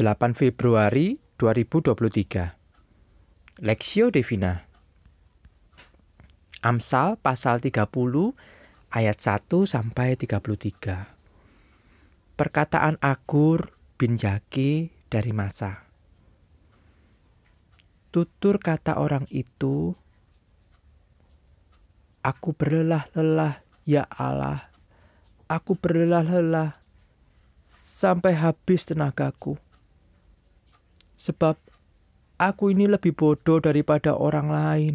8 Februari 2023 Lexio Divina Amsal pasal 30 ayat 1 sampai 33 Perkataan Agur bin Yaki dari masa. Tutur kata orang itu Aku berlelah-lelah ya Allah. Aku berlelah-lelah. Sampai habis tenagaku sebab aku ini lebih bodoh daripada orang lain.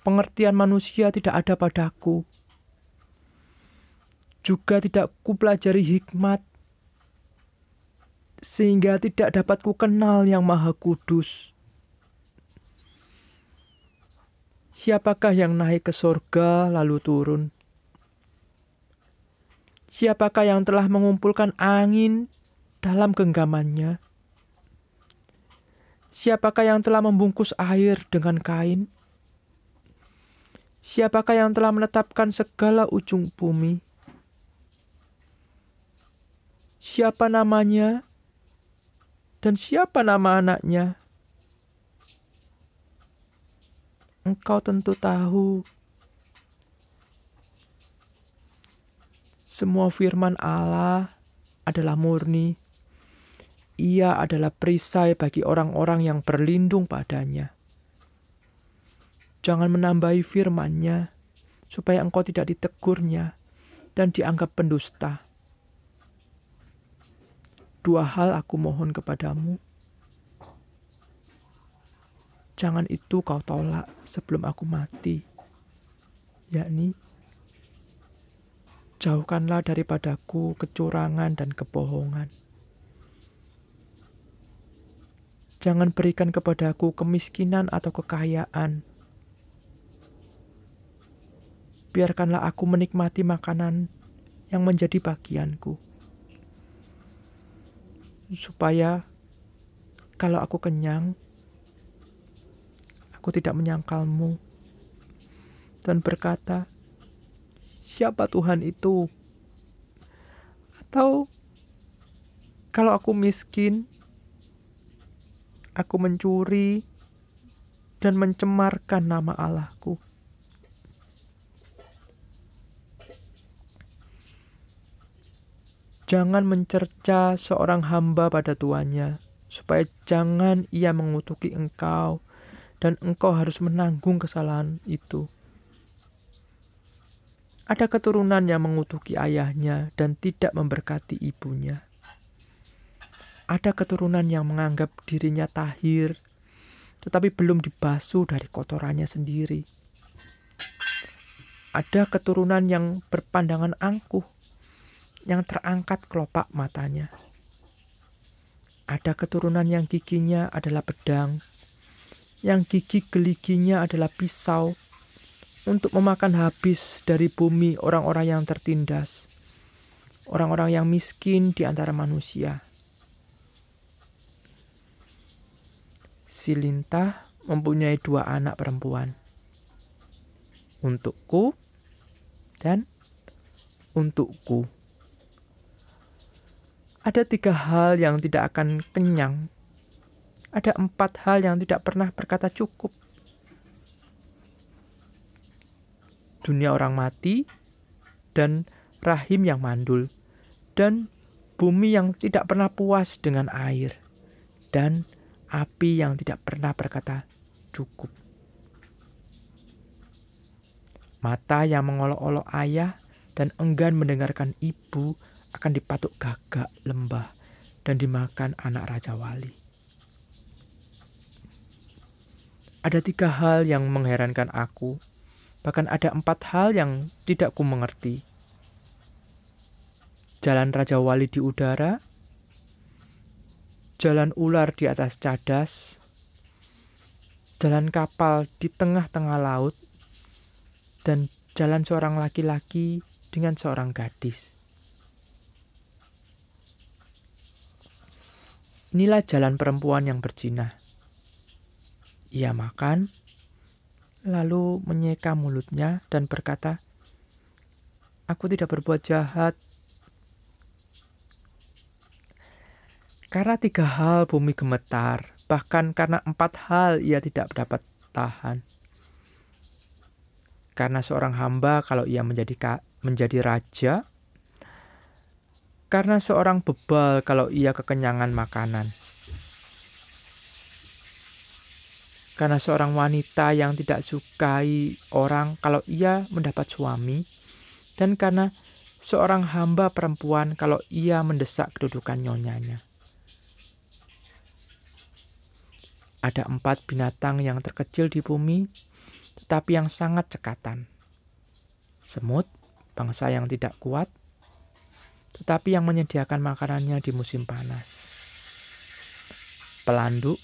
Pengertian manusia tidak ada padaku. Juga tidak kupelajari hikmat, sehingga tidak dapat ku kenal yang maha kudus. Siapakah yang naik ke sorga lalu turun? Siapakah yang telah mengumpulkan angin dalam genggamannya? Siapakah yang telah membungkus air dengan kain? Siapakah yang telah menetapkan segala ujung bumi? Siapa namanya? Dan siapa nama anaknya? Engkau tentu tahu. Semua firman Allah adalah murni ia adalah perisai bagi orang-orang yang berlindung padanya. Jangan menambahi firman-Nya, supaya engkau tidak ditegurnya dan dianggap pendusta. Dua hal aku mohon kepadamu. Jangan itu kau tolak sebelum aku mati, yakni jauhkanlah daripadaku kecurangan dan kebohongan Jangan berikan kepadaku kemiskinan atau kekayaan. Biarkanlah aku menikmati makanan yang menjadi bagianku. Supaya kalau aku kenyang, aku tidak menyangkalmu dan berkata, siapa Tuhan itu? Atau kalau aku miskin, aku mencuri dan mencemarkan nama Allahku. Jangan mencerca seorang hamba pada tuannya, supaya jangan ia mengutuki engkau, dan engkau harus menanggung kesalahan itu. Ada keturunan yang mengutuki ayahnya dan tidak memberkati ibunya. Ada keturunan yang menganggap dirinya tahir, tetapi belum dibasuh dari kotorannya sendiri. Ada keturunan yang berpandangan angkuh, yang terangkat kelopak matanya. Ada keturunan yang giginya adalah pedang, yang gigi geliginya adalah pisau, untuk memakan habis dari bumi orang-orang yang tertindas, orang-orang yang miskin di antara manusia. Si Lintah mempunyai dua anak perempuan. Untukku dan untukku. Ada tiga hal yang tidak akan kenyang. Ada empat hal yang tidak pernah berkata cukup. Dunia orang mati dan rahim yang mandul dan bumi yang tidak pernah puas dengan air dan api yang tidak pernah berkata cukup. Mata yang mengolok-olok ayah dan enggan mendengarkan ibu akan dipatuk gagak lembah dan dimakan anak Raja Wali. Ada tiga hal yang mengherankan aku, bahkan ada empat hal yang tidak ku mengerti. Jalan Raja Wali di udara, jalan ular di atas cadas, jalan kapal di tengah-tengah laut, dan jalan seorang laki-laki dengan seorang gadis. Inilah jalan perempuan yang berzina. Ia makan, lalu menyeka mulutnya dan berkata, "Aku tidak berbuat jahat." Karena tiga hal bumi gemetar, bahkan karena empat hal ia tidak dapat tahan. Karena seorang hamba kalau ia menjadi menjadi raja, karena seorang bebal kalau ia kekenyangan makanan. Karena seorang wanita yang tidak sukai orang kalau ia mendapat suami, dan karena seorang hamba perempuan kalau ia mendesak kedudukan nyonyanya. Ada empat binatang yang terkecil di bumi, tetapi yang sangat cekatan. Semut, bangsa yang tidak kuat, tetapi yang menyediakan makanannya di musim panas. Pelanduk,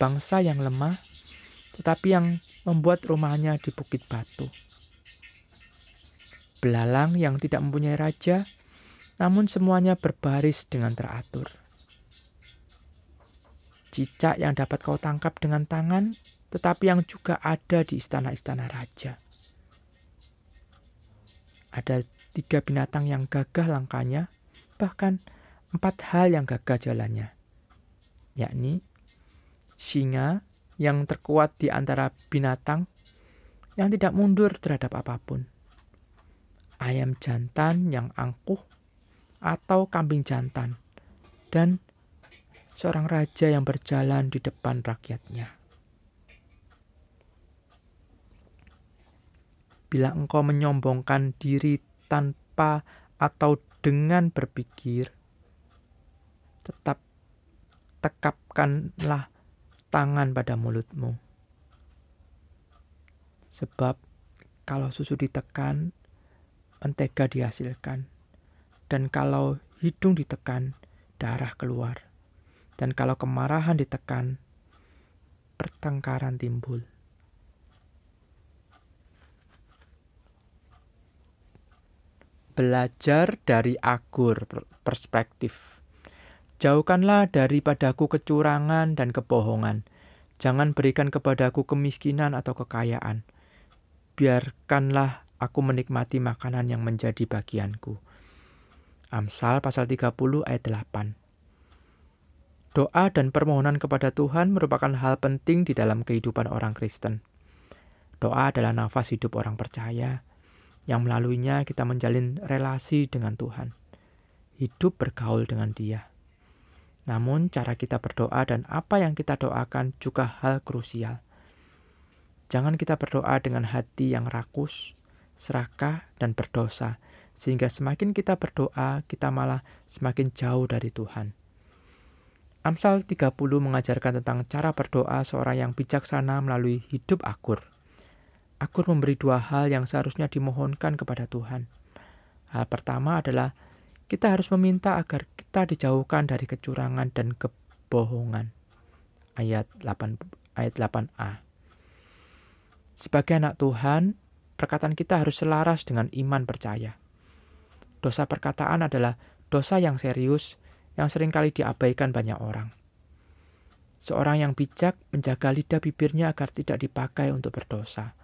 bangsa yang lemah, tetapi yang membuat rumahnya di bukit batu. Belalang yang tidak mempunyai raja, namun semuanya berbaris dengan teratur cicak yang dapat kau tangkap dengan tangan, tetapi yang juga ada di istana-istana raja. Ada tiga binatang yang gagah langkahnya, bahkan empat hal yang gagah jalannya, yakni singa yang terkuat di antara binatang yang tidak mundur terhadap apa pun, ayam jantan yang angkuh atau kambing jantan, dan seorang raja yang berjalan di depan rakyatnya. Bila engkau menyombongkan diri tanpa atau dengan berpikir, tetap tekapkanlah tangan pada mulutmu. Sebab kalau susu ditekan, mentega dihasilkan. Dan kalau hidung ditekan, darah keluar. Dan kalau kemarahan ditekan, pertengkaran timbul. Belajar dari agur perspektif. Jauhkanlah daripadaku kecurangan dan kebohongan. Jangan berikan kepadaku kemiskinan atau kekayaan. Biarkanlah aku menikmati makanan yang menjadi bagianku. Amsal pasal 30 ayat 8. Doa dan permohonan kepada Tuhan merupakan hal penting di dalam kehidupan orang Kristen. Doa adalah nafas hidup orang percaya, yang melaluinya kita menjalin relasi dengan Tuhan, hidup bergaul dengan Dia. Namun, cara kita berdoa dan apa yang kita doakan juga hal krusial. Jangan kita berdoa dengan hati yang rakus, serakah, dan berdosa, sehingga semakin kita berdoa, kita malah semakin jauh dari Tuhan. Amsal 30 mengajarkan tentang cara berdoa seorang yang bijaksana melalui hidup akur. Akur memberi dua hal yang seharusnya dimohonkan kepada Tuhan. Hal pertama adalah kita harus meminta agar kita dijauhkan dari kecurangan dan kebohongan. Ayat 8 ayat 8a. Sebagai anak Tuhan, perkataan kita harus selaras dengan iman percaya. Dosa perkataan adalah dosa yang serius yang sering kali diabaikan banyak orang. Seorang yang bijak menjaga lidah bibirnya agar tidak dipakai untuk berdosa,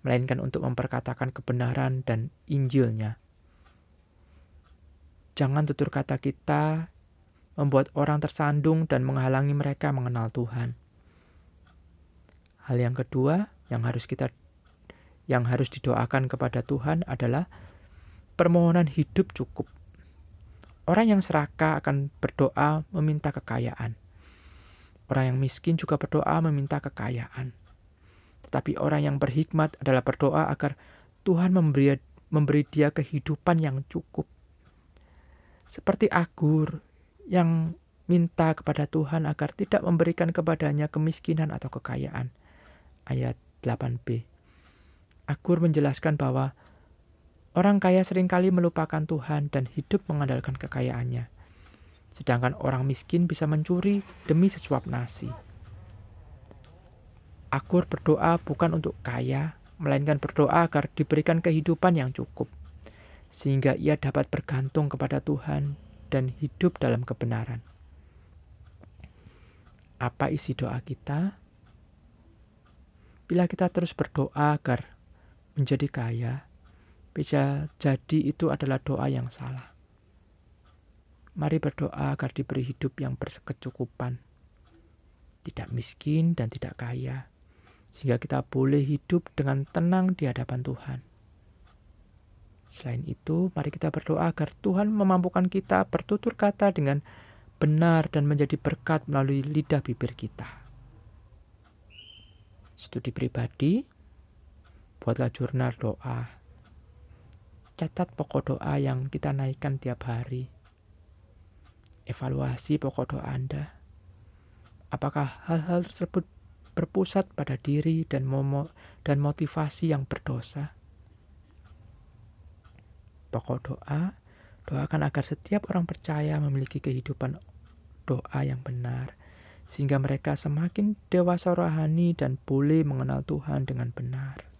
melainkan untuk memperkatakan kebenaran dan Injilnya. Jangan tutur kata kita membuat orang tersandung dan menghalangi mereka mengenal Tuhan. Hal yang kedua yang harus kita yang harus didoakan kepada Tuhan adalah permohonan hidup cukup. Orang yang serakah akan berdoa meminta kekayaan. Orang yang miskin juga berdoa meminta kekayaan. Tetapi orang yang berhikmat adalah berdoa agar Tuhan memberi, memberi dia kehidupan yang cukup. Seperti Agur yang minta kepada Tuhan agar tidak memberikan kepadanya kemiskinan atau kekayaan. Ayat 8b. Agur menjelaskan bahwa Orang kaya sering kali melupakan Tuhan dan hidup mengandalkan kekayaannya. Sedangkan orang miskin bisa mencuri demi sesuap nasi. Akur berdoa bukan untuk kaya, melainkan berdoa agar diberikan kehidupan yang cukup, sehingga ia dapat bergantung kepada Tuhan dan hidup dalam kebenaran. Apa isi doa kita? Bila kita terus berdoa agar menjadi kaya, bisa jadi itu adalah doa yang salah. Mari berdoa agar diberi hidup yang berkecukupan, tidak miskin dan tidak kaya, sehingga kita boleh hidup dengan tenang di hadapan Tuhan. Selain itu, mari kita berdoa agar Tuhan memampukan kita bertutur kata dengan benar dan menjadi berkat melalui lidah bibir kita. Studi pribadi, buatlah jurnal doa. Catat pokok doa yang kita naikkan tiap hari. Evaluasi pokok doa Anda. Apakah hal-hal tersebut berpusat pada diri dan dan motivasi yang berdosa? Pokok doa, doakan agar setiap orang percaya memiliki kehidupan doa yang benar, sehingga mereka semakin dewasa rohani dan boleh mengenal Tuhan dengan benar.